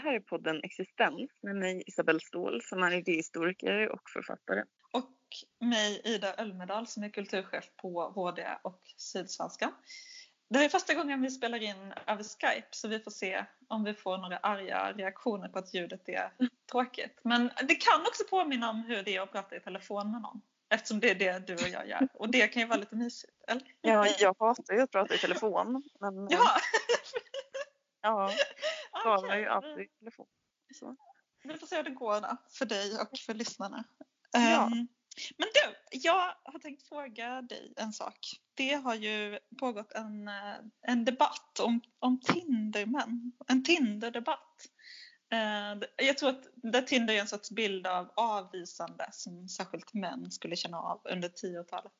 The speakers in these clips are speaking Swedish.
här är podden Existens med mig Isabelle Ståhl som är idéhistoriker och författare. Och mig Ida Ölmedal som är kulturchef på HD och Sydsvenskan. Det är första gången vi spelar in över Skype så vi får se om vi får några arga reaktioner på att ljudet är tråkigt. Men det kan också påminna om hur det är att prata i telefon med någon. Eftersom det är det du och jag gör. Och det kan ju vara lite mysigt, eller? Ja, jag hatar ju att prata i telefon. Men, Ja, ja, svarar ju alltid i telefon. Så. Vi får se hur det går då, för dig och för lyssnarna. Ja. Ehm, men du, jag har tänkt fråga dig en sak. Det har ju pågått en, eh, en debatt om, om Tindermän. En Tinder-debatt. Eh, Jag tror att där Tinder är en sorts bild av avvisande som särskilt män skulle känna av under 10-talet.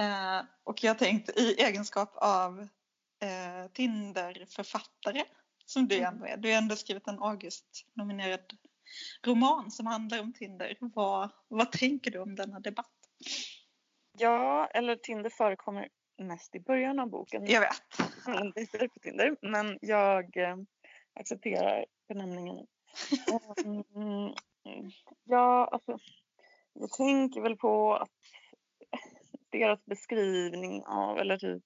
Eh, Och jag tänkte i egenskap av eh, Tinder-författare som du ändå är. Du har ändå skrivit en August-nominerad roman som handlar om Tinder. Vad, vad tänker du om denna debatt? Ja, eller Tinder förekommer mest i början av boken. Jag vet. På Tinder, men jag eh, accepterar benämningen. Mm, ja, alltså, jag tänker väl på att deras beskrivning av, eller typ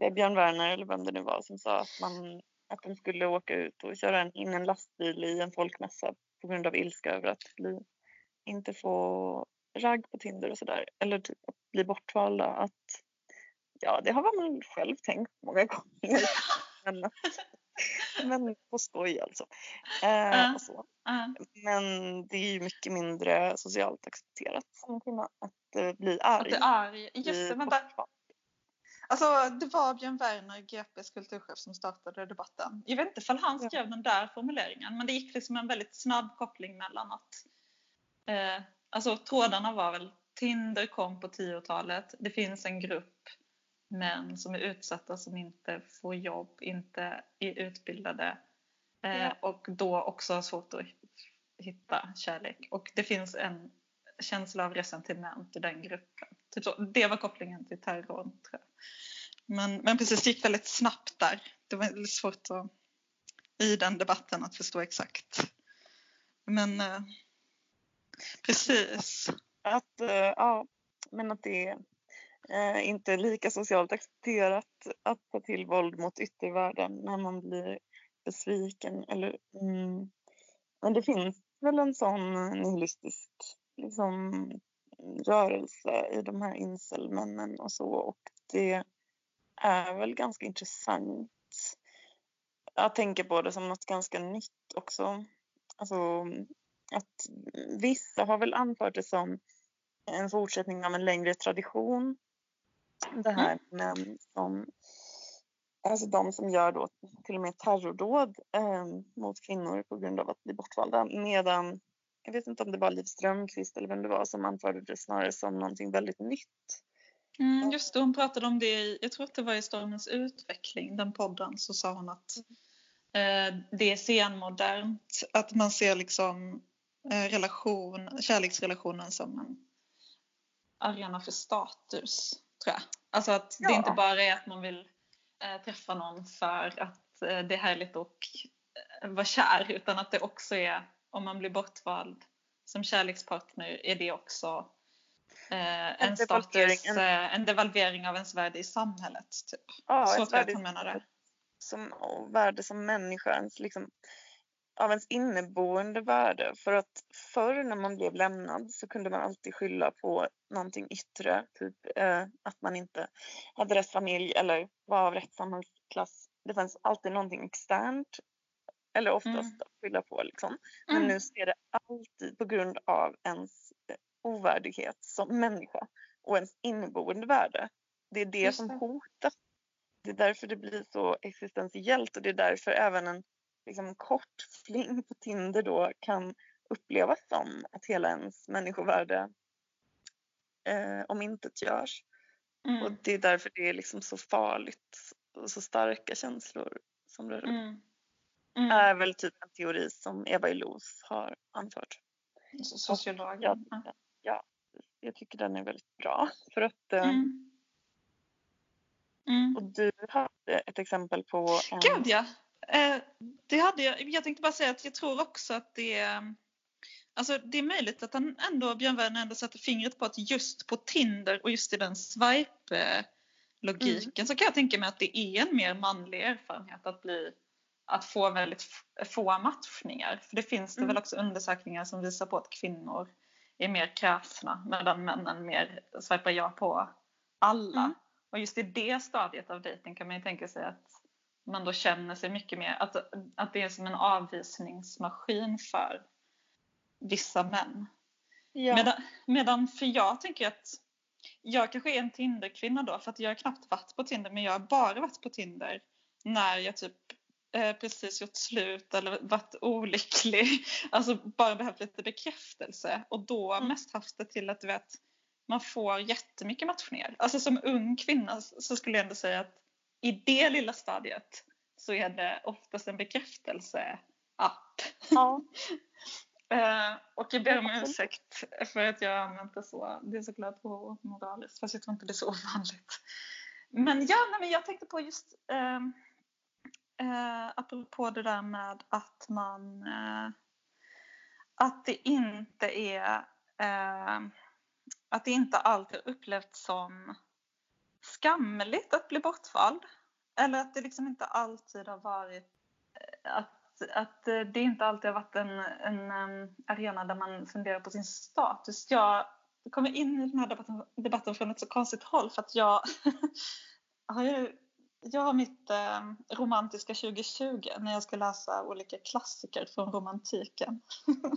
är Björn Werner eller vem det nu var som sa att, man, att de skulle åka ut och köra in en lastbil i en folkmässa på grund av ilska över att bli, inte få ragg på Tinder och sådär. Eller typ att bli bortvalda. Att, ja, det har man själv tänkt många gånger. men, men på skoj alltså. Eh, så. Ja. Men det är ju mycket mindre socialt accepterat som kvinna att eh, bli arg. Att du är arg. Just det, vänta. Alltså, det var Björn Werner, GPs kulturchef, som startade debatten. Jag vet inte ifall han Ja. skrev den där formuleringen, men det gick liksom en väldigt snabb koppling mellan att... Eh, alltså trådarna var väl Tinder kom på 10-talet. Det finns en grupp män som är utsatta som inte får jobb, inte är utbildade eh, Ja. och då också har svårt att hitta kärlek. Och det finns en känsla av resentiment i den gruppen. Typ så. Det var kopplingen till terrorn tror jag. Men, men precis, det gick väldigt snabbt där. Det var väldigt svårt att, i den debatten att förstå exakt. Men eh, precis. Att, eh, ja, men att det är eh, inte är lika socialt accepterat att ta till våld mot yttervärlden när man blir besviken. Eller, mm, men det finns väl en sån eh, nihilistisk liksom, rörelse i de här incelmännen och så. Och det är väl ganska intressant. Jag tänker på det som något ganska nytt också. Alltså, att vissa har väl anfört det som en fortsättning av en längre tradition. Det här med som, alltså de som gör då till och med terrordåd eh, mot kvinnor på grund av att bli bortvalda. Medan, jag vet inte om det var Liv Strömquist eller vem det var som anförde det snarare som någonting väldigt nytt. Mm, just det, hon pratade om det i, jag tror att det var i Stormens utveckling, den podden, så sa hon att eh, det är senmodernt, att man ser liksom eh, relation, kärleksrelationen som en arena för status, tror jag. Alltså att det Ja. inte bara är att man vill eh, träffa någon för att eh, det är härligt att eh, vara kär, utan att det också är, om man blir bortvald som kärlekspartner, är det också eh, en, devalvering, status, en- eh, en devalvering av ens värde i samhället. Typ. Ja, Så tror jag att hon menar det. som och värde som människa, ens, liksom, av ens inneboende värde. För att förr när man blev lämnad så kunde man alltid skylla på någonting yttre. Typ eh, att man inte hade rätt familj eller var av rätt samhällsklass. Det fanns alltid någonting externt. Eller oftast Mm. att skylla på liksom. Men Mm. nu så är det alltid på grund av ens eh, ovärdighet som människa och ens inneboende värde. Det är det Just som hotas. Det är därför det blir så existentiellt och det är därför även en liksom, kort fling på Tinder då kan upplevas som att hela ens människovärde eh, omintetgörs. Och Mm. det är därför det är liksom så farligt och så starka känslor som rör upp. Mm. Mm. är väl typ en teori som Eva Illouz har anfört. Sociologen. Ja, Ja. ja, jag tycker den är väldigt bra. För att, eh, Mm. Mm. Och du hade ett exempel på en... Gud ja! Eh, det hade jag. Jag tänkte bara säga att jag tror också att det är Alltså det är möjligt att han ändå, Björn Werner ändå sätter fingret på att just på Tinder och just i den swipe-logiken mm. så kan jag tänka mig att det är en mer manlig erfarenhet att bli att få väldigt få matchningar. För det finns det mm. väl också undersökningar som visar på att kvinnor är mer kräsna medan männen mer swipar ja på alla. Mm. Och just i det stadiet av dejting kan man ju tänka sig att man då känner sig mycket mer, att, att det är som en avvisningsmaskin för vissa män. Ja. Medan, medan för jag tänker att jag kanske är en Tinderkvinna då för att jag har knappt varit på Tinder men jag har bara varit på Tinder när jag typ precis gjort slut eller varit olycklig. Alltså bara behövt lite bekräftelse och då mm. mest haft det till att du vet man får jättemycket matchningar. Alltså som ung kvinna så skulle jag ändå säga att i det lilla stadiet så är det oftast en bekräftelse-app. Ja. Eh, och jag ber om ursäkt för att jag har använt det så. Det är såklart omoraliskt fast jag tror inte det är så ovanligt. Men ja, nej, men jag tänkte på just eh, eh, apropå det där med att man eh, att det inte är eh, att det inte alltid upplevts som skamligt att bli bortvald. Eller att det liksom inte alltid har varit eh, att att eh, det inte alltid har varit en, en arena där man funderar på sin status. Jag kommer in i den här debatten, debatten från ett så konstigt håll för att jag har ju jag har mitt eh, romantiska 2020 när jag ska läsa olika klassiker från romantiken.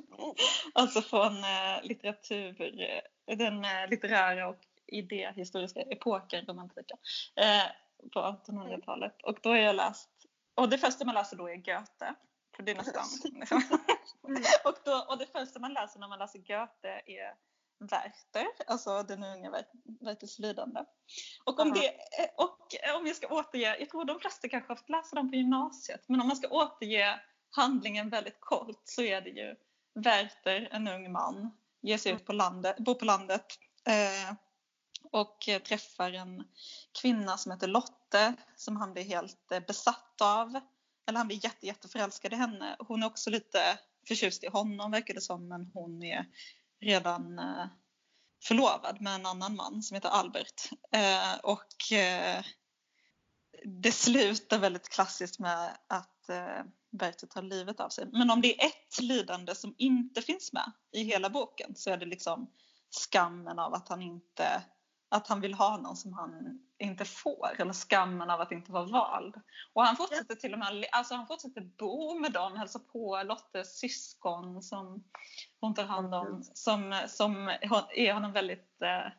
alltså från eh, litteratur, eh, den eh, litterära och idéhistoriska epoken romantiken eh, på 1800-talet. Och då har jag läst, och det första man läser då är Goethe. För det är nästan liksom. mm. och, då, och det första man läser när man läser Goethe är Werther, alltså den unga Werthers lidande. Och om, det, och om jag ska återge, jag tror de flesta kanske har fått läsa dem på gymnasiet, men om man ska återge handlingen väldigt kort så är det ju Werther, en ung man, ger sig ut på landet, bor på landet eh, och träffar en kvinna som heter Lotte som han blir helt eh, besatt av eller han blir jätte, jätteförälskad i henne. Hon är också lite förtjust i honom verkar det som men hon är redan eh, förlovad med en annan man som heter Albert. Eh, och eh, det slutar väldigt klassiskt med att Bertil tar livet av sig. Men om det är ett lidande som inte finns med i hela boken så är det liksom skammen av att han inte att han vill ha någon som han inte får eller skammen av att inte vara vald. Och han fortsätter till och med alltså han fortsätter bo med dem, hälsa på Lottes syskon som hon tar hand om som, som är honom väldigt eh,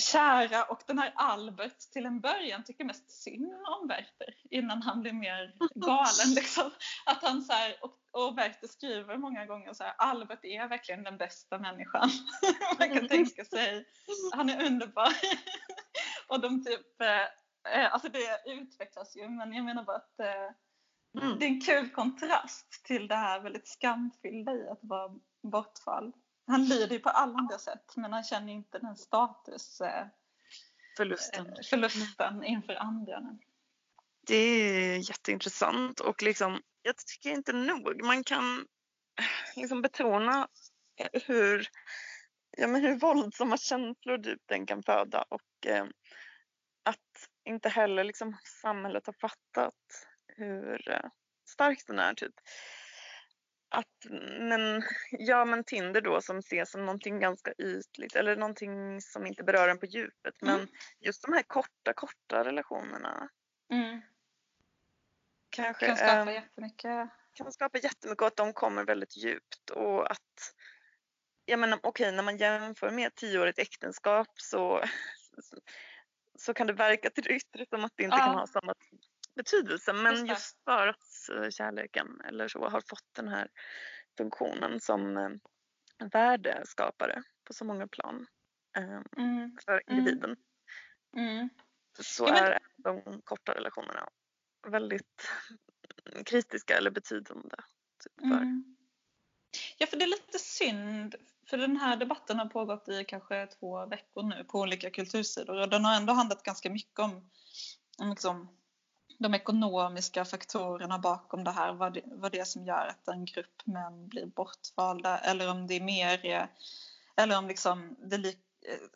kära och den här Albert till en början tycker mest synd om Werther innan han blir mer galen. Liksom. Att han så här, och, och Werther skriver många gånger så här, Albert är verkligen den bästa människan man kan tänka sig. Han är underbar. och de typ, eh, eh, alltså det utvecklas ju men jag menar bara att eh, mm. det är en kul kontrast till det här väldigt skamfyllda i att vara bortfall. Han lider ju på alla andra sätt men han känner inte den status eh, förlusten, eh, förlusten inför andra. Det är jätteintressant och liksom, jag tycker inte nog man kan liksom betona hur, ja, men hur våldsamma känslor den kan föda och eh, att inte heller liksom samhället har fattat hur eh, stark den är. Typ att, men, ja men Tinder då som ses som någonting ganska ytligt eller någonting som inte berör en på djupet. Mm. Men just de här korta, korta relationerna. Mm. Kanske, kan skapa äh, jättemycket. Kan skapa jättemycket och att de kommer väldigt djupt och att jag menar okej okay, när man jämför med ett tioårigt äktenskap så, så kan det verka till det yttre som att det inte ja. kan ha samma betydelse. Men just, just för att kärleken eller så har fått den här funktionen som eh, värdeskapare på så många plan eh, mm. för mm. individen. Mm. Så ja, men... är de korta relationerna väldigt kritiska eller betydande. Typ, för. Mm. Ja, för det är lite synd, för den här debatten har pågått i kanske två veckor nu på olika kultursidor och den har ändå handlat ganska mycket om, om liksom de ekonomiska faktorerna bakom det här, vad det, vad det är som gör att en grupp män blir bortvalda eller om det är mer, eller om liksom det li,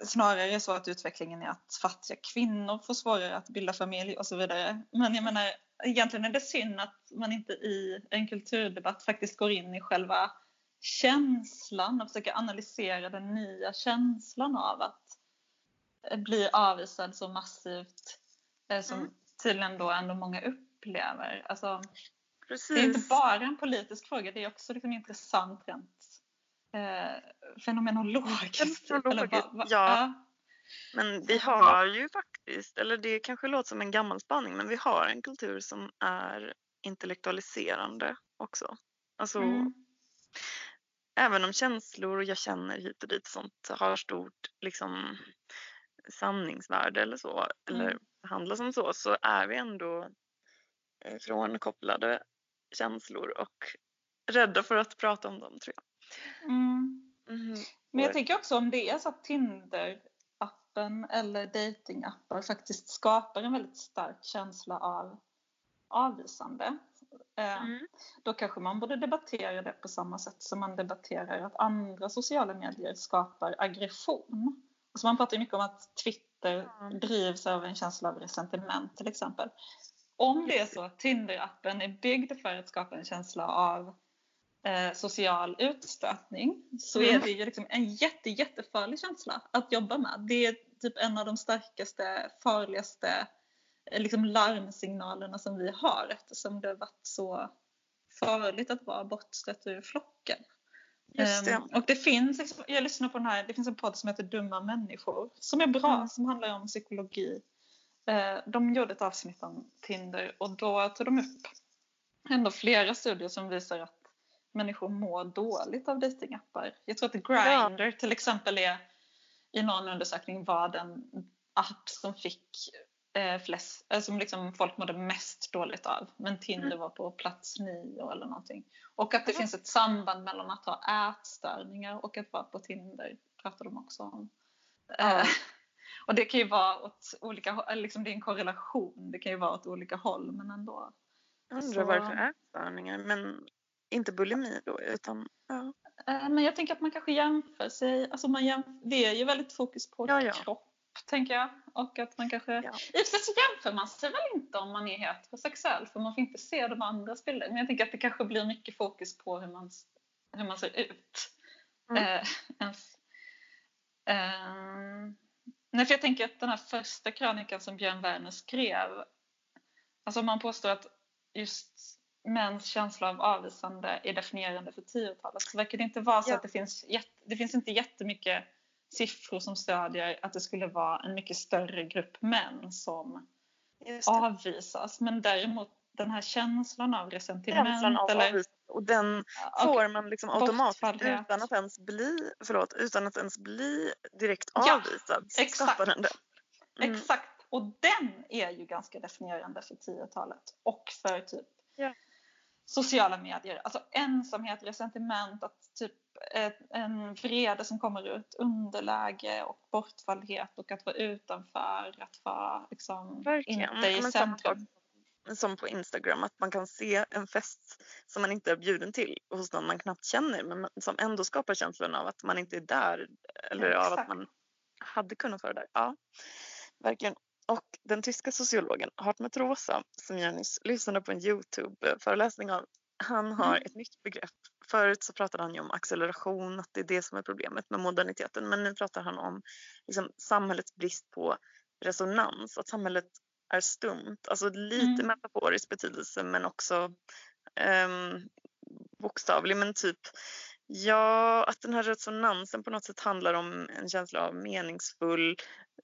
snarare är så att utvecklingen är att fattiga kvinnor får svårare att bilda familj och så vidare. Men jag menar, egentligen är det synd att man inte i en kulturdebatt faktiskt går in i själva känslan och försöker analysera den nya känslan av att bli avvisad så massivt eh, som mm tydligen då ändå många upplever. Alltså, Precis. Det är inte bara en politisk fråga, det är också liksom intressant rent eh, fenomenologiskt. fenomenologiskt ja. ja. Men vi har ju faktiskt, eller det kanske låter som en gammal spaning, men vi har en kultur som är intellektualiserande också. Alltså, mm. Även om känslor och jag känner hit och dit sånt har stort liksom, sanningsvärde eller så, mm. eller behandlas som så, så är vi ändå eh, frånkopplade känslor och rädda för att prata om dem tror jag. Mm. Mm. Men jag tänker också om det är så att Tinder-appen eller datingappar faktiskt skapar en väldigt stark känsla av avvisande. Eh, mm. Då kanske man borde debattera det på samma sätt som man debatterar att andra sociala medier skapar aggression. Alltså man pratar mycket om att Twitter mm. drivs av en känsla av resentiment till exempel. Om det är så att Tinder-appen är byggd för att skapa en känsla av eh, social utstötning så mm. är det ju liksom en jätte, jättefarlig känsla att jobba med. Det är typ en av de starkaste, farligaste eh, liksom larmsignalerna som vi har eftersom det har varit så farligt att vara bortstött ur flocken. Det. Um, och det finns, jag lyssnar på den här, det finns en podd som heter Dumma människor som är bra, mm. som handlar om psykologi. Uh, de gjorde ett avsnitt om Tinder och då tog de upp ändå flera studier som visar att människor mår dåligt av datingappar. Jag tror att Grindr ja. till exempel är i någon undersökning var den app som fick eh, flest, eh, som liksom folk mådde mest dåligt av. Men Tinder mm. var på plats nio eller någonting. Och att det mm. finns ett samband mellan att ha ätstörningar och att vara på Tinder pratar de också om. Mm. Eh, och det kan ju vara åt olika liksom det är en korrelation, det kan ju vara åt olika håll men ändå. Jag undrar Så... varför ätstörningar, men inte bulimi då utan ja. Eh, men jag tänker att man kanske jämför sig, alltså man jämför, det är ju väldigt fokus på ja, ja. kropp tänker jag. Och att man kanske... Ja. I och för sig så jämför man sig väl inte om man är heterosexuell för man får inte se de andras bilder. Men jag tänker att det kanske blir mycket fokus på hur man, hur man ser ut. Mm. Eh, ens, eh, nej, för jag tänker att den här första krönikan som Björn Werner skrev, alltså man påstår att just mäns känsla av avvisande är definierande för 10-talet så verkar det inte vara så ja. att det finns, det finns inte jättemycket siffror som stödjer att det skulle vara en mycket större grupp män som avvisas. Men däremot den här känslan av resentiment. Känslan av eller, och den får man liksom automatiskt utan att ens bli, förlåt, utan att ens bli direkt avvisad. Ja, exakt. Mm. Exakt. Och den är ju ganska definierande för 10-talet och för typ ja. sociala medier. Alltså ensamhet, resentiment, att typ en vrede som kommer ut, underläge och bortfallhet och att vara utanför, att vara liksom inte i centrum. Som på Instagram, att man kan se en fest som man inte är bjuden till hos någon man knappt känner men som ändå skapar känslan av att man inte är där eller ja, av att man hade kunnat vara där. Ja, verkligen. Och den tyska sociologen Hartmut Rosa som jag nyss lyssnade på en Youtube-föreläsning av han har mm. ett nytt begrepp. Förut så pratade han ju om acceleration, att det är det som är problemet med moderniteten. Men nu pratar han om liksom, samhällets brist på resonans, att samhället är stumt. Alltså lite mm. metaforisk betydelse men också um, bokstavlig. Men typ, ja, att den här resonansen på något sätt handlar om en känsla av meningsfull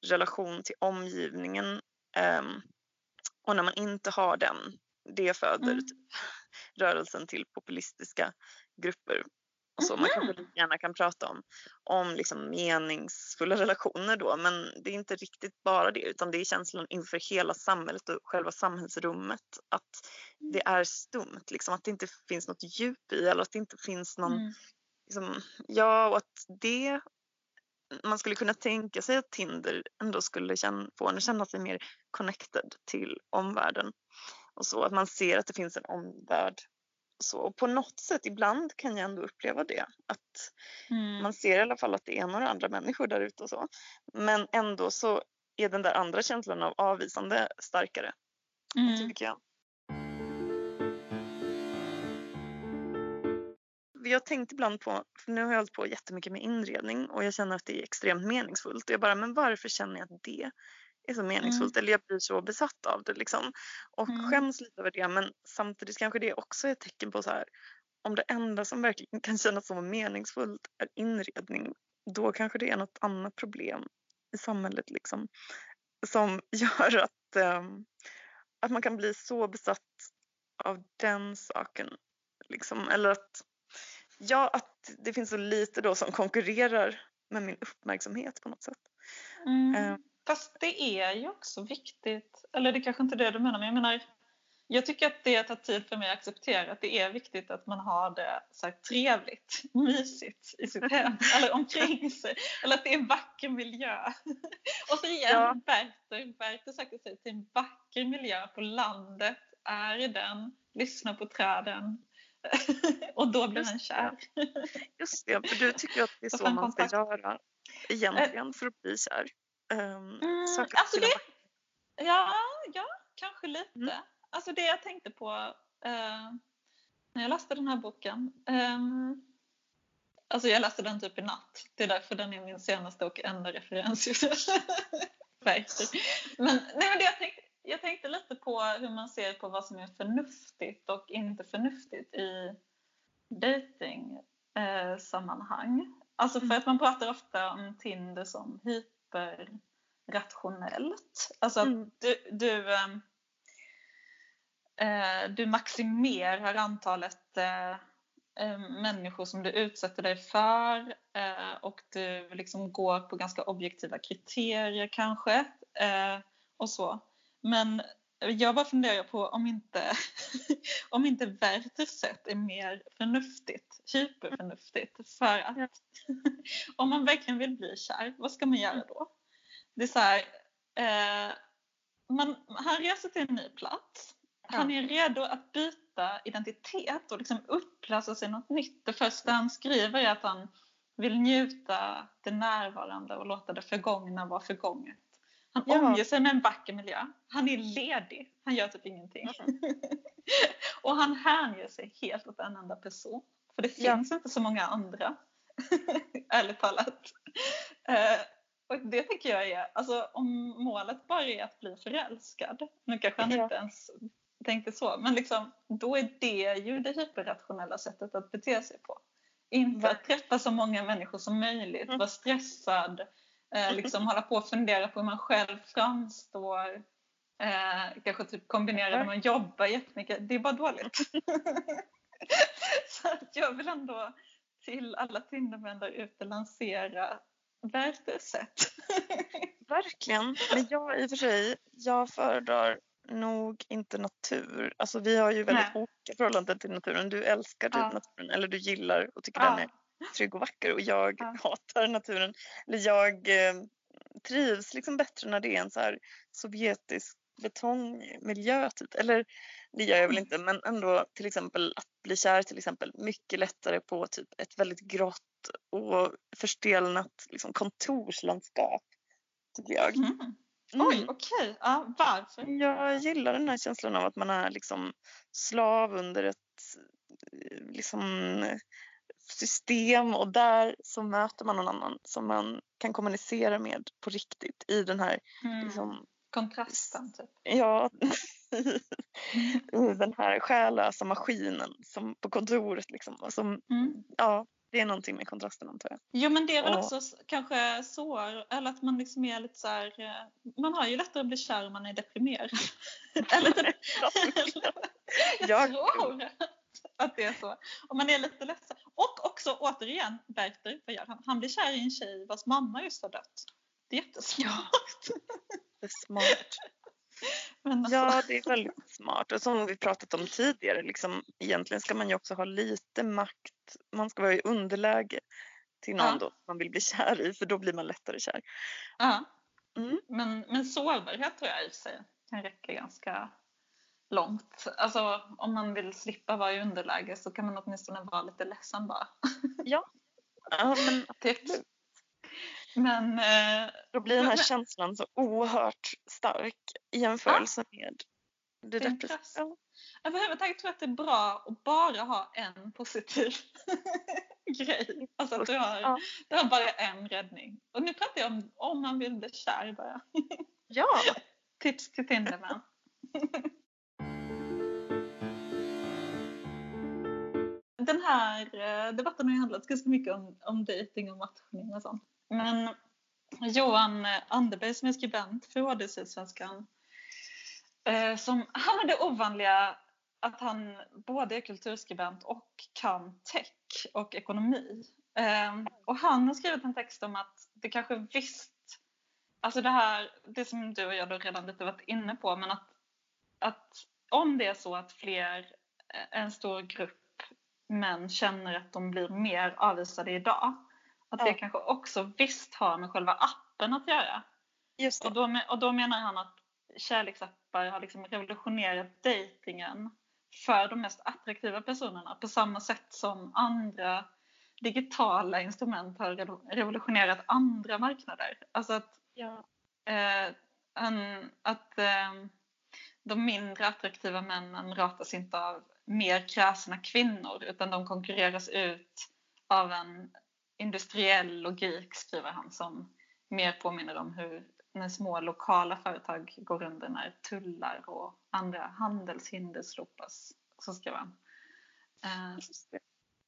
relation till omgivningen. Um, och när man inte har den, det föder mm. typ rörelsen till populistiska grupper. Och så. Man kanske mm. gärna kan prata om, om liksom meningsfulla relationer då men det är inte riktigt bara det utan det är känslan inför hela samhället och själva samhällsrummet att det är stumt, liksom, att det inte finns något djup i eller att det inte finns någon... Mm. Liksom, ja, och att det man skulle kunna tänka sig att Tinder ändå skulle känna, få en att känna sig mer connected till omvärlden. Och så att man ser att det finns en omvärld. Så, och på något sätt, ibland kan jag ändå uppleva det. Att Mm. man ser i alla fall att det är några andra människor där ute och så. Men ändå så är den där andra känslan av avvisande starkare, Mm. tycker jag. Jag tänkt ibland på, för nu har jag hållit på jättemycket med inredning och jag känner att det är extremt meningsfullt. Och jag bara, men varför känner jag det är så meningsfullt? Eller jag blir så besatt av det liksom. Och Mm. skäms lite över det. Men samtidigt kanske det också är ett tecken på så här, om det enda som verkligen kan kännas som meningsfullt är inredning, då kanske det är något annat problem i samhället liksom. Som gör att, ehm, att man kan bli så besatt av den saken. Liksom. Eller att, ja, att det finns så lite då som konkurrerar med min uppmärksamhet på något sätt. Mm. Eh. Fast det är ju också viktigt, eller det kanske inte är det du menar, men jag menar jag tycker att det tar tid för mig att acceptera att det är viktigt att man har det så här trevligt, mysigt i sitt hem eller omkring sig. Eller att det är en vacker miljö. Och så igen, Ja. Berter, Berter söker sig till en vacker miljö på landet, är i den, lyssnar på träden. Och då blir Just han det. kär. Just det, för du tycker att det är Så man ska kontakt. göra egentligen för att bli kär. Um, Mm, alltså det, ja, ja, kanske lite. Mm. Alltså det jag tänkte på eh, när jag läste den här boken. ehm, alltså jag läste den typ i natt. Det är därför den är min senaste och enda referens. men, nej, men det jag, tänkte, jag tänkte lite på hur man ser på vad som är förnuftigt och inte förnuftigt i dating eh, sammanhang. Alltså för Mm. att man pratar ofta om Tinder som hyperrationellt. Alltså att Mm. du, du, ehm, eh, du maximerar antalet eh, eh, människor som du utsätter dig för eh, och du liksom går på ganska objektiva kriterier kanske eh, och så. Men jag bara funderar på om inte, om inte Werthers är mer förnuftigt, hyperförnuftigt. För att om man verkligen vill bli kär, vad ska man göra då? Det är så här, eh, man, han reser till en ny plats. Han är redo att byta identitet och liksom upplösa sig något nytt. Det första han skriver är att han vill njuta det närvarande och låta det förgångna vara förgånget. Han Ja. omger sig med en vacker miljö. Han är ledig. Han gör typ ingenting. och han hänger sig helt åt en enda person. För det Ja. finns inte så många andra. Ärligt talat. Eh, och det tycker jag är, alltså om målet bara är att bli förälskad. Nu kanske han Ja. inte ens tänkte så. Men liksom, då är det ju det hyperrationella sättet att bete sig på. Inte att träffa så många människor som möjligt, Mm. vara stressad, eh, liksom hålla på och fundera på hur man själv framstår. Eh, kanske typ kombinera det med att jobba jättemycket. Det är bara dåligt. så att jag vill ändå till alla Tindermän där ute lansera Werthers sätt. Verkligen. Men jag i och för sig, jag föredrar nog inte natur. Alltså vi har ju väldigt Nej. olika förhållanden till naturen. Du älskar typ Ja. naturen eller du gillar och tycker Ja. den är trygg och vacker och jag Ja. hatar naturen. Eller jag eh, trivs liksom bättre när det är en så här sovjetisk betongmiljö typ. Eller det gör jag väl Mm. inte men ändå till exempel att bli kär till exempel mycket lättare på typ ett väldigt grått och förstelnat liksom, kontorslandskap. Tycker jag. Mm. Oj, okej. Ja, varför? Jag gillar den här känslan av att man är liksom slav under ett eh, liksom, system och där så möter man någon annan som man kan kommunicera med på riktigt i den här, Mm. liksom, Kontrasten typ. ja, i den här själlösa maskinen som på kontoret liksom. Och som, Mm. ja, det är någonting med kontrasten antar jag. Jo men det är väl Ja. också kanske så, eller att man liksom är lite så här, eh, man har ju lättare att bli kär om man är deprimerad. eller typ, Jag- tror att det är så. Om man är lite ledsen. Och också återigen, Werther, vad gör han? Han blir kär i en tjej vars mamma just har dött. Det är jättesmart. Det är smart. Alltså, Ja, det är väldigt smart. Och som vi pratat om tidigare, liksom, egentligen ska man ju också ha lite makt. Man ska vara i underläge till någon Ja. då man vill bli kär i för då blir man lättare kär. Ja. Mm. Men, men sårbarhet tror jag i och sig kan räcka ganska långt. Alltså om man vill slippa vara i underläge så kan man åtminstone vara lite ledsen bara. Ja, men Typ. Men eh, då blir den här Men- känslan så oerhört stark i jämförelse med det depressiva. överhuvudtaget tror jag att det är bra att bara ha en positiv grej. Alltså att du har, Ja. du har bara en räddning. Och nu pratar jag om om man vill bli kär bara. Ja, Tips till Tinderman. Den här eh, debatten har ju handlat ganska mycket om, om dejting och matchning och sånt. Men Johan Anderberg som är skribent för HD Sydsvenskan eh, som, han har det ovanliga att han både är kulturskribent och kan tech och ekonomi. Eh, och han har skrivit en text om att det kanske visst Alltså det här, det som du och jag då redan lite varit inne på, men att, att om det är så att fler, en stor grupp män känner att de blir mer avvisade idag, att det Ja. kanske också visst har med själva appen att göra. just det. Och då, och då menar han att kärleksappar har liksom revolutionerat dejtingen för de mest attraktiva personerna på samma sätt som andra digitala instrument har revo- revolutionerat andra marknader. Alltså att Ja. eh, en, att eh, de mindre attraktiva männen ratas inte av mer kräsna kvinnor utan de konkurreras ut av en industriell logik skriver han som mer påminner om hur när små lokala företag går under när tullar och andra handelshinder slopas. Så skriver han. Eh,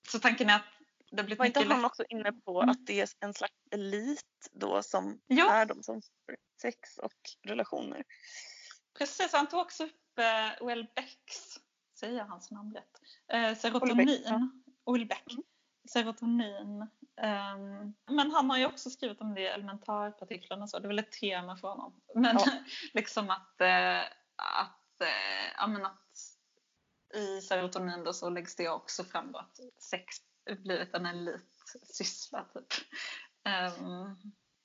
så tanken är att det blivit Var inte han lätt- också inne på Mm. att det är en slags elit då som Ja. är de som sex och relationer? Precis, han tog också upp eh, Welbecks, säger jag hans namn rätt, eh, serotonin. Houellebecck. Mm. Serotonin. Ehm, men han har ju också skrivit om det elementarpartiklarna så, det är väl ett tema för honom. Men Ja. liksom att, eh, att, eh, ja, men att i serotonin då så läggs det också fram då att sex blivit en elitsyssla typ. Ehm,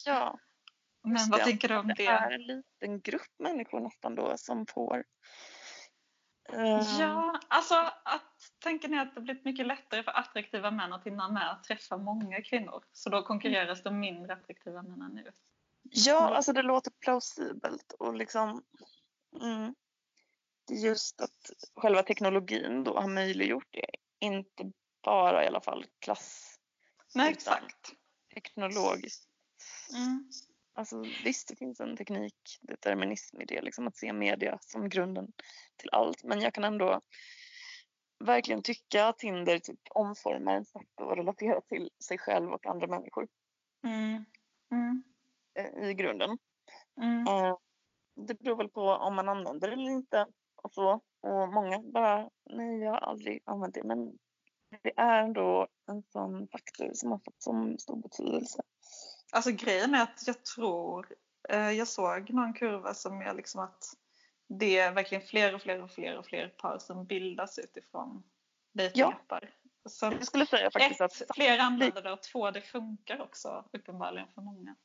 Ja, men vad tänker du om det det? är en liten grupp människor nästan då som får Ja, alltså att tänker ni att det blivit mycket lättare för attraktiva män att hinna med att träffa många kvinnor? Så då konkurreras de mindre attraktiva männen ut. Ja, alltså det låter plausibelt och liksom mm, är just att själva teknologin då har möjliggjort det. Inte bara i alla fall klass Nej, exakt. teknologiskt. Mm. Alltså visst, det finns en teknik, determinism i det, liksom att se media som grunden till allt. Men jag kan ändå verkligen tycka att Tinder typ omformar en sätt att relatera till sig själv och andra människor Mm. Mm. eh, i grunden. Mm. Eh, det beror väl på om man använder det eller inte och så. Och många bara, nej jag har aldrig använt det. Men det är ändå en sån faktor som har fått så stor betydelse. Alltså grejen är att jag tror, eh, jag såg någon kurva som är liksom att det är verkligen fler och fler och fler och fler par som bildas utifrån dejtingappar. Så Jag skulle säga faktiskt ett, att fler använder det och två, det funkar också uppenbarligen för många.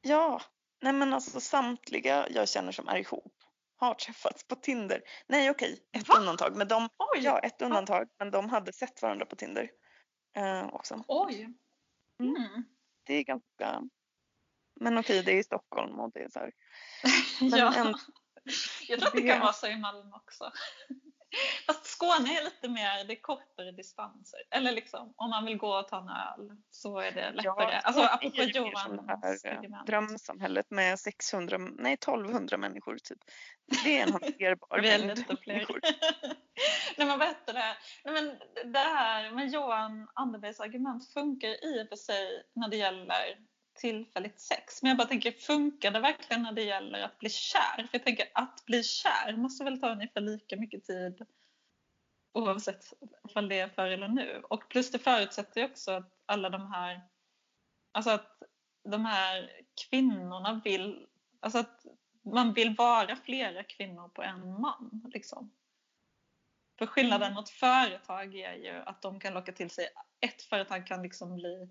Ja, nej men alltså samtliga jag känner som är ihop har träffats på Tinder. Nej okej, ett Va? undantag. Men de, Oj! ja, ett undantag. Men de hade sett varandra på Tinder eh, också. Oj! Mm. Det är ganska... Men okej, det är i Stockholm och det är så här. Ja. en- Jag tror att det det- kan vara så i Malmö också. Fast Skåne är lite mer, det är kortare distanser. Eller liksom, om man vill gå och ta en öl så är det lättare. alltså det apropå Johans eh, drömsamhället med 600, nej 1200 människor typ. Det är en hanterbar mängd människor. Nej men vad heter det? Nej, men det här med Johan Anderbergs argument funkar i och för sig när det gäller tillfälligt sex. Men jag bara tänker, funkar det verkligen när det gäller att bli kär? För jag tänker att bli kär måste väl ta ungefär lika mycket tid oavsett om det är förr eller nu. Och plus det förutsätter ju också att alla de här, alltså att de här kvinnorna vill, alltså att man vill vara flera kvinnor på en man. Liksom. För skillnaden mot företag är ju att de kan locka till sig, ett företag kan liksom bli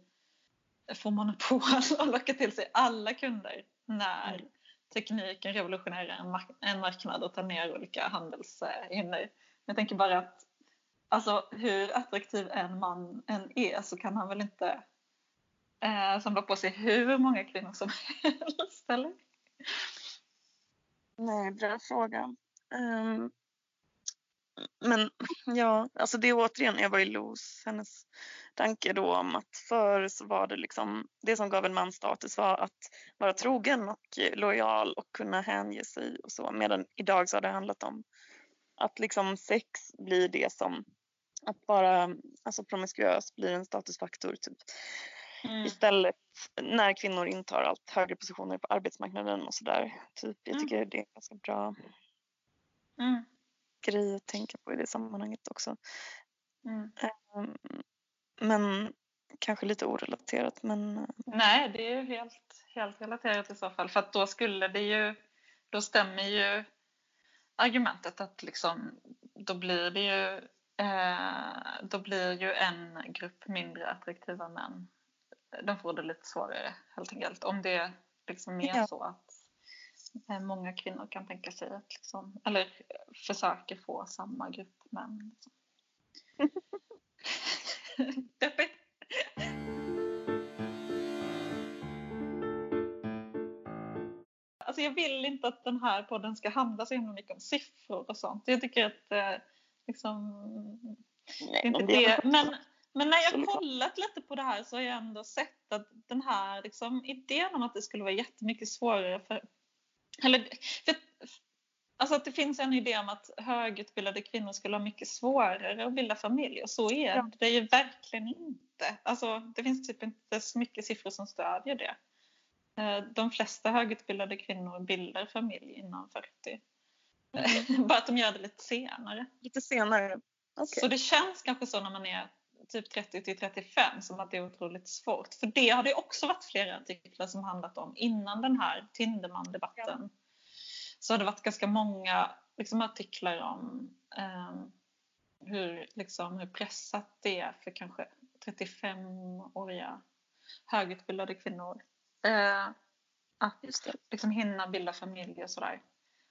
få monopol och locka till sig alla kunder när mm. tekniken revolutionerar en, mark en marknad och tar ner olika handelshinder. Jag tänker bara att alltså, hur attraktiv en man än är så kan han väl inte eh, samla på sig hur många kvinnor som helst, eller? Nej, bra fråga. Um, men ja, alltså det är återigen Eva Illouz, hennes tanke då om att förr så var det liksom det som gav en man status var att vara trogen och lojal och kunna hänge sig och så medan idag så har det handlat om att liksom sex blir det som att vara alltså promiskuös blir en statusfaktor typ. Mm. Istället när kvinnor intar allt högre positioner på arbetsmarknaden och sådär. Typ, jag tycker mm. det är en ganska bra mm. grej att tänka på i det sammanhanget också. Mm. Um, men kanske lite orelaterat men... Eh, Nej, det är ju helt, helt relaterat i så fall för att då skulle det ju, då stämmer ju argumentet att liksom då blir det ju eh, då blir ju en grupp mindre attraktiva män de får det lite svårare helt enkelt. Om det är liksom mer ja. så att eh, många kvinnor kan tänka sig att liksom, eller försöker få samma grupp män. Liksom. Deppigt. Alltså jag vill inte att den här podden ska handla så himla mycket om siffror och sånt. Jag tycker att eh, liksom, Nej, det är inte det. Men, men när jag kollat lite på det här så har jag ändå sett att den här liksom, idén om att det skulle vara jättemycket svårare för... Eller, för alltså att det finns en idé om att högutbildade kvinnor skulle ha mycket svårare att bilda familj och så är ja. det ju verkligen inte. Alltså, det finns typ inte så mycket siffror som stödjer det. Eh, de flesta högutbildade kvinnor bildar familj innan 40. Mm. Bara att de gör det lite senare. Lite senare. Okay. Så det känns kanske så när man är typ 30 till 35 som att det är otroligt svårt. För det har det också varit flera artiklar som handlat om innan den här Tinderman-debatten. Ja. Så har det varit ganska många liksom, artiklar om eh, hur, liksom, hur pressat det är för kanske 35-åriga högutbildade kvinnor. Eh, att liksom, hinna bilda familj och sådär.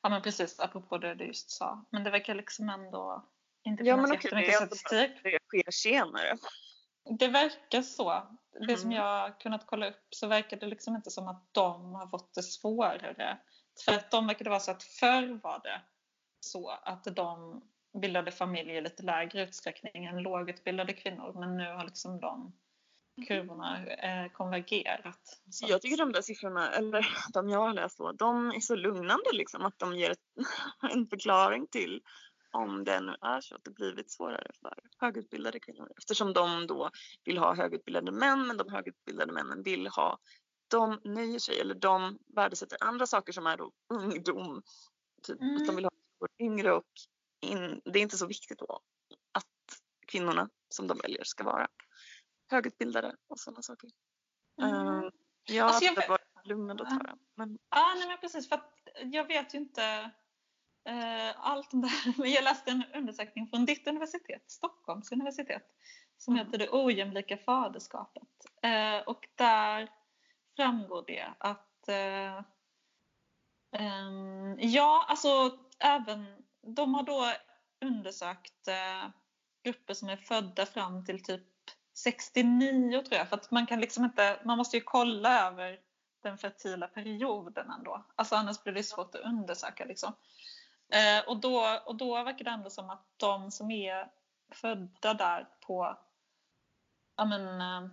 Ja men precis, apropå det du just sa. Men det verkar liksom ändå inte ja, men det är statistik. Det sker senare. Det verkar så. Det mm. som jag har kunnat kolla upp så verkar det liksom inte som att de har fått det svårare. Tvärtom verkar det vara så att förr var det så att de bildade familj i lite lägre utsträckning än lågutbildade kvinnor men nu har liksom de kurvorna eh, konvergerat. Så. Jag tycker de där siffrorna, eller de jag har läst då, de är så lugnande liksom att de ger en förklaring till om det nu är så att det blivit svårare för högutbildade kvinnor eftersom de då vill ha högutbildade män men de högutbildade männen vill ha de nöjer sig eller de värdesätter andra saker som är då ungdom. Typ mm. att de vill ha yngre och in, det är inte så viktigt då att kvinnorna som de väljer ska vara högutbildade och sådana saker. Mm. Uh, ja, alltså jag... det var lugnande att höra. Men... Ja, nej, men precis för att jag vet ju inte eh, allt det där. Men jag läste en undersökning från ditt universitet, Stockholms universitet, som mm. heter Det ojämlika faderskapet. Eh, och där framgår det att eh, ehm, ja, alltså även de har då undersökt eh, grupper som är födda fram till typ 69 tror jag. För att man kan liksom inte, man måste ju kolla över den fertila perioden ändå. Alltså annars blir det svårt att undersöka liksom. Eh, och, då, och då verkar det ändå som att de som är födda där på ja men, eh,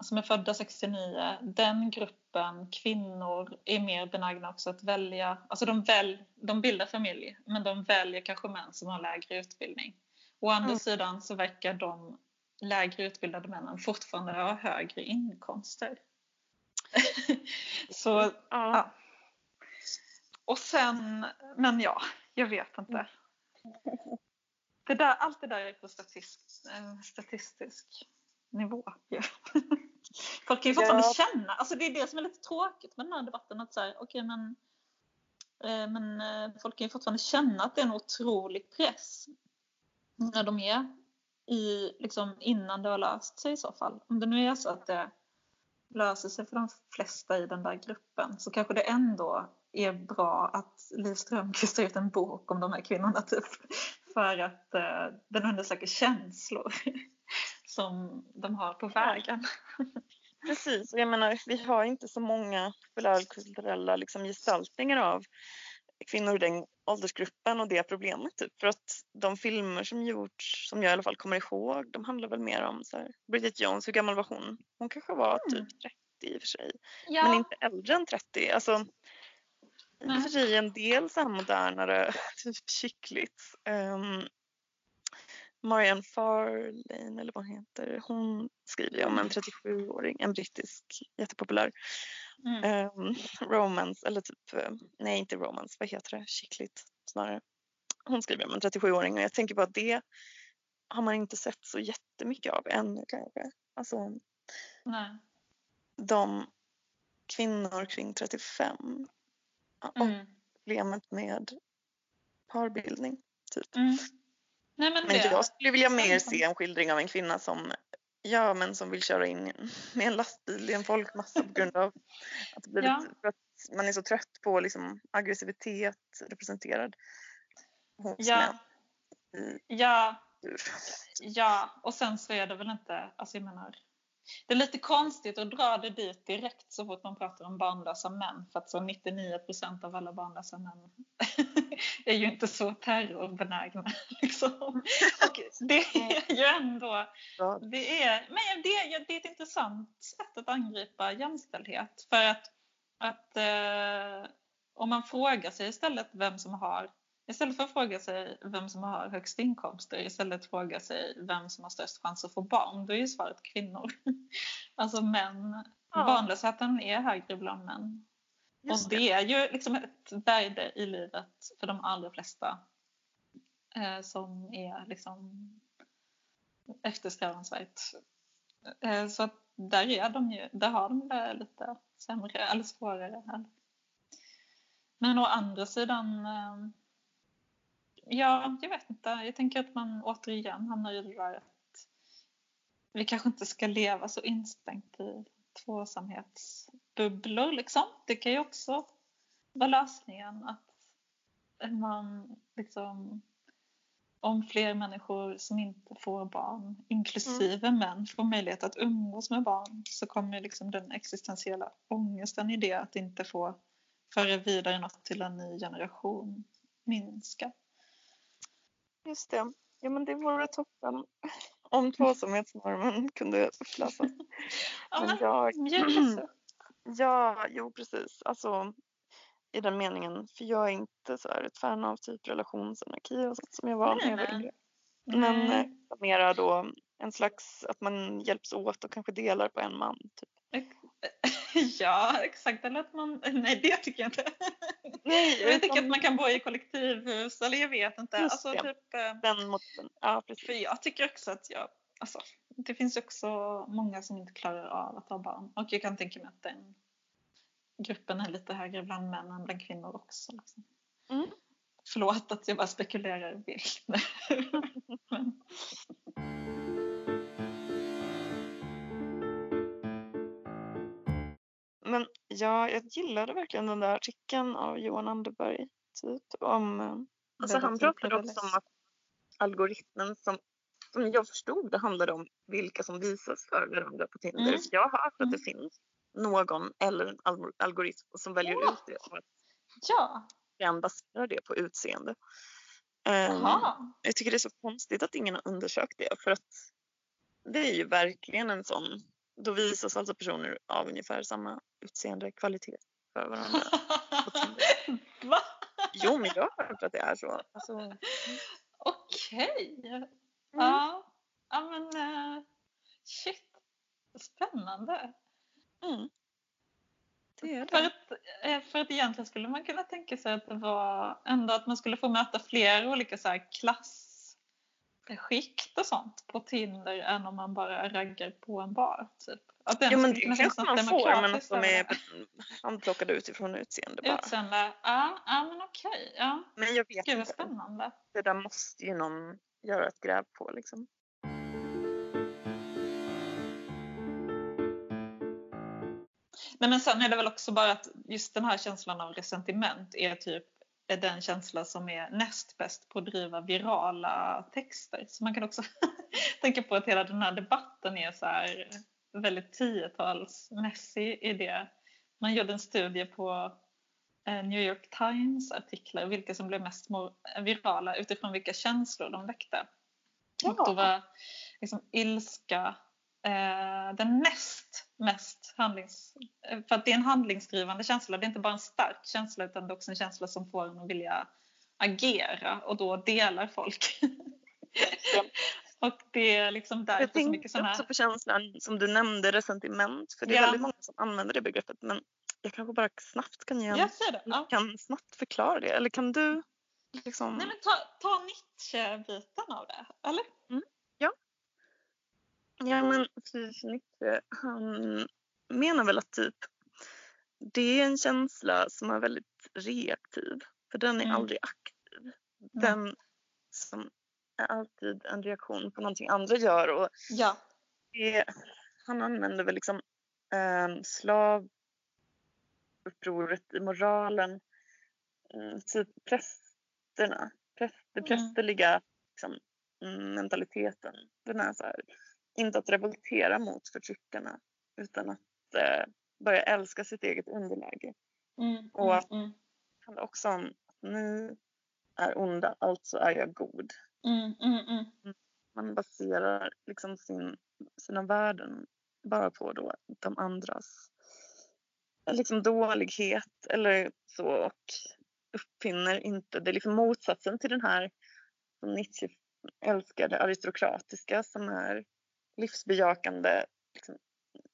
som är födda 69, den gruppen kvinnor är mer benägna också att välja, alltså de, väl, de bildar familj men de väljer kanske män som har lägre utbildning. Å andra mm. sidan så verkar de lägre utbildade männen fortfarande ha högre inkomster. så ja. ja. Och sen, men ja, jag vet inte. Det där, allt det där är på statistisk, statistisk nivå. Folk kan ju fortfarande ja. känna, alltså det är det som är lite tråkigt med den här debatten att säga, okay, men, eh, men eh, folk kan ju fortfarande känna att det är en otrolig press när de är i, liksom, innan det har löst sig i så fall. Om det nu är så att det löser sig för de flesta i den där gruppen så kanske det ändå är bra att Liv Strömquist har gjort en bok om de här kvinnorna typ. För att eh, den undersöker känslor som de har på vägen. Precis, och jag menar vi har inte så många populärkulturella liksom, gestaltningar av kvinnor i den åldersgruppen och det problemet. Typ. För att de filmer som gjorts, som jag i alla fall kommer ihåg, de handlar väl mer om så här, Bridget Jones, hur gammal var hon? Hon kanske var Mm. typ 30 i och för sig. Ja. Men inte äldre än 30. Alltså, i och för sig en del så här modernare, typ chickligt. Um, Marianne Farlane eller vad hon heter, hon skriver ju om en 37-åring, en brittisk jättepopulär Mm. um, romance eller typ, eh, nej inte romance, vad heter det, chickligt snarare. Hon skriver om en 37-åring och jag tänker på att det har man inte sett så jättemycket av ännu kanske. Alltså Nej. de kvinnor kring 35 ja, och Mm. problemet med parbildning. Typ. Mm. Nej, men Men jag skulle vilja mer se en skildring av en kvinna som Ja, men som vill köra in med en lastbil i en folkmassa på grund av att, det blivit, Ja. att man är så trött på liksom, aggressivitet representerad hos ja, män ja, ja, och sen så är det väl inte, alltså jag menar, det är lite konstigt att dra det dit direkt så fort man pratar om barnlösa män för att så 99 procent av alla barnlösa män är ju inte så terrorbenägna. Liksom. Och det är ju ändå Det är, men det, är- det är ett intressant sätt att angripa jämställdhet. För att, att eh, om man frågar sig istället vem som har Istället för att fråga sig vem som har högst inkomster, istället fråga sig vem som har störst chans att få barn, då är ju svaret kvinnor. Alltså män. Ja. Barnlösheten är högre bland män. just Och det. är ju liksom ett värde i livet för de allra flesta eh, som är liksom eftersträvansvärt. Eh, så att där, är de ju, där har de det lite sämre eller svårare. Men å andra sidan, eh, ja, jag vet inte. Jag tänker att man återigen hamnar i det där att vi kanske inte ska leva så instängt i tvåsamhetsbubblor liksom. Det kan ju också vara lösningen att man liksom om fler människor som inte får barn, inklusive män, får möjlighet att umgås med barn så kommer liksom den existentiella ångesten i det att inte få föra vidare något till en ny generation minska. Just det. Ja, men det vore toppen om tvåsamhetsnormen kunde. Ja, Men jag, ja, jo precis. Alltså i den meningen. För jag är inte så här ett fan av typ relationsanarki och sånt som jag var Nej, när jag var yngre. Men Nej. eh, mera då en slags att man hjälps åt och kanske delar på en man. Typ. Ja, exakt. Eller att man... Nej, det tycker jag inte. Nej, Jag tycker att man kan bo i kollektivhus eller jag vet inte. Just Alltså, det. typ, eh, den mot den. Ja, För precis. jag tycker också att jag, alltså, det finns också många som inte klarar av att ha barn. Och jag kan tänka mig att den gruppen är lite högre bland män än bland kvinnor också. Liksom. Mm. Förlåt att jag bara spekulerar vilt. Men, ja, jag gillade verkligen den där artikeln av Johan Anderberg. Typ om... eh, Alltså han pratade också om att algoritmen som, som jag förstod det handlade om vilka som visas för varandra på Tinder. Mm. Jag har hört att det Mm. finns någon eller en algor- algoritm som väljer Ja. ut det och att ja, den baserar det på utseende. Um, jag tycker det är så konstigt att ingen har undersökt det för att det är ju verkligen en sån, då visas alltså personer av ungefär samma utseende kvalitet för varandra. Va? Jo men jag har hört att det är så. Alltså, Okej. Mm. Ja. ja, men eh, shit. Spännande. mm. Det är För det. att, eh, för att egentligen skulle man kunna tänka sig att det var ändå att man skulle få möta fler olika så här klassskikt och sånt på Tinder än om man bara raggar på en bar. Typ. Att den Jo men det kanske man får men att de är handplockade utifrån utseende bara. Utseende, ja, ja men okej. Ja. Men jag vet Gud inte. spännande. Det där måste ju någon göra ett gräv på liksom. Nej, men sen är det väl också bara att just den här känslan av resentiment är typ är den känsla som är näst bäst på att driva virala texter. Så man kan också tänka på att hela den här debatten är så här väldigt tiotalsmässig i det. Man gjorde en studie på eh, New York Times artiklar, vilka som blev mest virala utifrån vilka känslor de väckte. Ja. Och då var liksom ilska eh, den näst mest handlings... Eh, för att det är en handlingsdrivande känsla. Det är inte bara en stark känsla utan det är också en känsla som får en att vilja agera och då delar folk. och det är liksom därför Jag så mycket sådana här... också på känslan som du nämnde, resentiment. För det är ja. väldigt många som använder det begreppet. Men jag kanske bara snabbt kan ge en, ja. kan snabbt förklara det. Eller kan du liksom... Nej men ta, ta Nietzsche-biten av det, eller? Mm. Ja. Men Nietzsche, han menar väl att typ det är en känsla som är väldigt reaktiv. För den är mm. aldrig aktiv. Den mm. som är alltid en reaktion på någonting andra gör. Och ja. det, han använder väl liksom eh, slavupproret i moralen. Mm, typ prästerna, präst, det mm. prästerliga liksom, mm, mentaliteten. Den är så här, inte att revoltera mot förtryckarna utan att eh, börja älska sitt eget underläge. Mm, och att mm, det handlar också om att ni är onda, alltså är jag god. Mm, mm, mm. Man baserar liksom sin, sina värden bara på då de andras liksom dålighet eller så och uppfinner inte, det är liksom motsatsen till den här som Nietzsche älskade aristokratiska som är livsbejakande, liksom,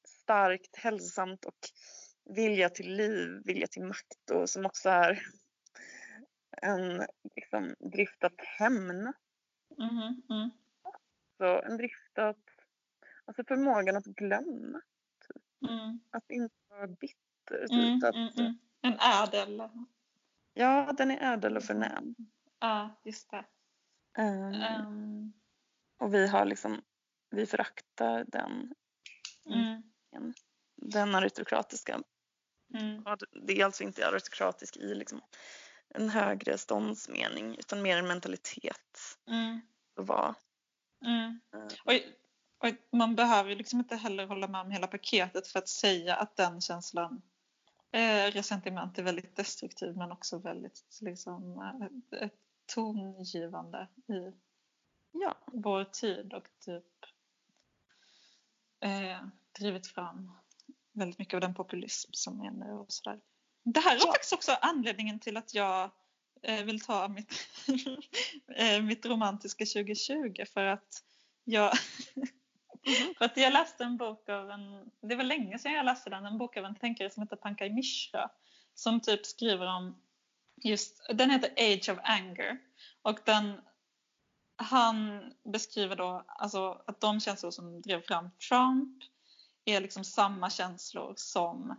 starkt, hälsosamt och vilja till liv, vilja till makt och som också är en liksom, drift att hämna. Mm, mm. Så en drift att, alltså förmågan att glömma. Typ. Mm. Att inte vara bitter. Typ. Mm, att, mm, mm. en ädel. Ja, den är ädel och förnäm. Ja, just det. Um, um. Och vi har liksom, vi föraktar den. Den aristokratiska. Det är alltså inte aristokratisk i liksom en högre ståndsmening utan mer en mentalitet. Mm. Att vara. Mm. Och, och, man behöver liksom inte heller hålla med om hela paketet för att säga att den känslan eh, resentiment är väldigt destruktiv men också väldigt liksom, eh, tongivande i ja. vår tid och typ eh, drivit fram väldigt mycket av den populism som är nu och sådär. Det här är ja. faktiskt också anledningen till att jag eh, vill ta mitt, eh, mitt romantiska 2020 för att jag mm. för att jag läste en bok av en, det var länge sedan jag läste den, en bok av en tänkare som heter Pankaj Mishra som typ skriver om just, den heter Age of Anger och den han beskriver då alltså att de känslor som drev fram Trump är liksom samma känslor som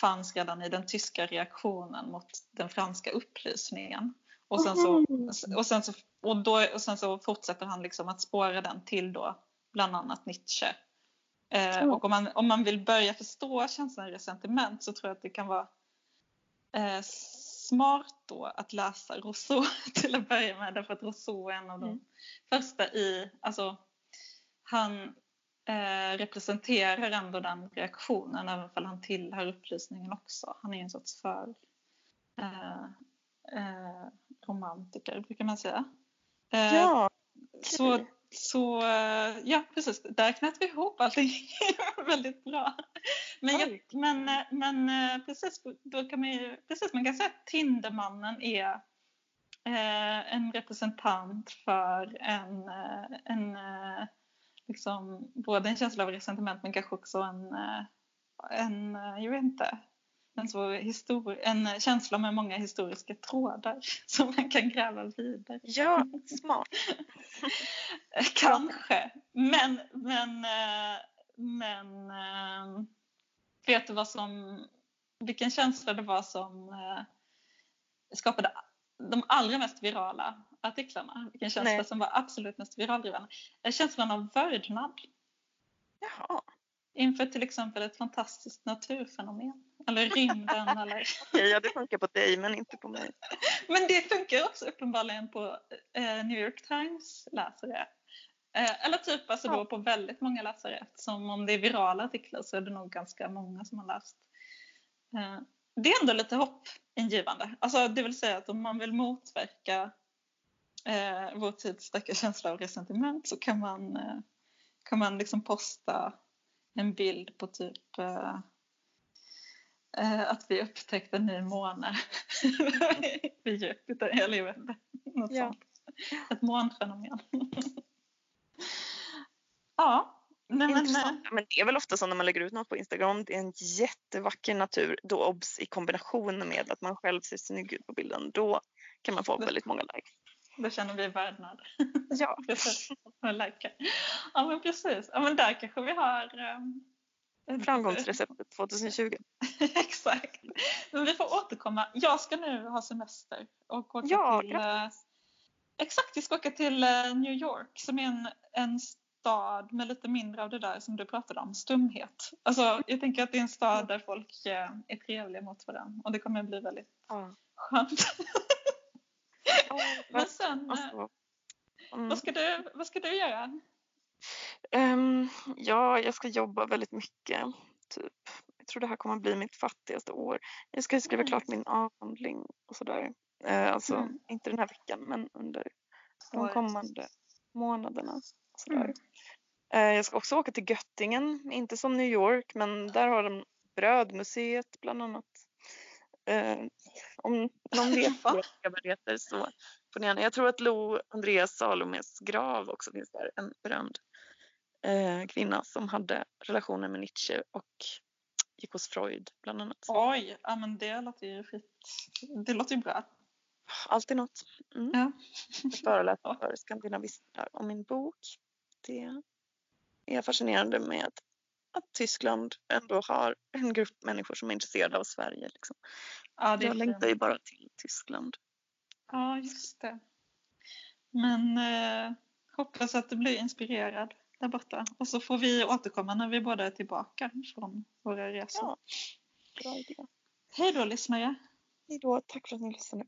fanns redan i den tyska reaktionen mot den franska upplysningen. Och sen så, och sen så, och då, och sen så fortsätter han liksom att spåra den till då bland annat Nietzsche. Eh, och om man, om man vill börja förstå känslan resentiment så tror jag att det kan vara eh, smart då att läsa Rousseau till att börja med därför att Rousseau är en av de mm. första i, alltså han eh, representerar ändå den reaktionen även om han tillhör upplysningen också. Han är en sorts för eh, eh, romantiker brukar man säga. Eh, ja. Så, så eh, ja precis, där knöt vi ihop allting. Väldigt bra. Men, jag, men, eh, men precis, då kan man ju, precis, man kan säga att Tindermannen är en representant för en, en liksom, både en känsla av resentiment men kanske också en, eh, en eh, jag vet inte, en, så histori- en känsla med många historiska trådar som man kan gräva vidare. Ja, smart. Kanske. Men, men, eh, men vet du vad som, vilken känsla det var som skapade de allra mest virala artiklarna. Vilken känsla Nej. som var absolut mest viraldrivande. Känslan av vördnad. Jaha. inför till exempel ett fantastiskt naturfenomen. Eller rymden eller... Okej, ja det funkar på dig men inte på mig. Men det funkar också uppenbarligen på eh, New York Times läsare. Eh, eller typ alltså Ja. då på väldigt många läsare eftersom om det är virala artiklar så är det nog ganska många som har läst. Eh, det är ändå lite hoppingivande. Alltså det vill säga att om man vill motverka eh, vår tids starka känsla av resentiment så kan man, eh, kan man liksom posta en bild på typ eh, att vi upptäckte en ny måne vid Jupiter, eller jag vet inte. Något Ja. sånt. Ett månfenomen. ja, nej, men, eh, Men det är väl ofta så när man lägger ut något på Instagram, det är en jättevacker natur, då obs i kombination med att man själv ser snygg ut på bilden, då kan man få väldigt många likes. då känner vi värnad. Ja, Precis, likar. Ja men precis, ja men där kanske vi har um, framgångsreceptet 2020. Exakt. Men vi får återkomma. Jag ska nu ha semester och åka Ja, till... eh, exakt, jag ska åka till eh, New York som är en, en stad med lite mindre av det där som du pratade om, stumhet. Alltså, jag tänker att det är en stad där folk eh, är trevliga mot varandra och det kommer bli väldigt Ja. skönt. Men sen, alltså, mm. vad, ska du, vad ska du göra? Ehm, ja, jag ska jobba väldigt mycket. Typ. Jag tror det här kommer bli mitt fattigaste år. Jag ska skriva Mm. klart min avhandling och sådär. Eh, alltså Mm. inte den här veckan men under de kommande månaderna. Sådär. Mm. Eh, jag ska också åka till Göttingen, inte som New York men där har de Brödmuseet bland annat. Eh, om någon vet Va? vad det heter så får ni gärna. Jag tror att Lo Andreas Salomes grav också finns där. En berömd eh, kvinna som hade relationer med Nietzsche och gick hos Freud bland annat. Oj, ja men det låter ju skit. Det låter ju bra. Alltid något. Mm. Ja. Jag föreläser för skandinavister om min bok. Det är fascinerande med att Tyskland ändå har en grupp människor som är intresserade av Sverige. Liksom. Ja, Jag längtar ju bara till Tyskland. Ja, just det. Men eh, hoppas att du blir inspirerad där borta. Och så får vi återkomma när vi båda är tillbaka från våra resor. Ja. Bra idé. Hej då lyssnare! Hej då, tack för att ni lyssnade.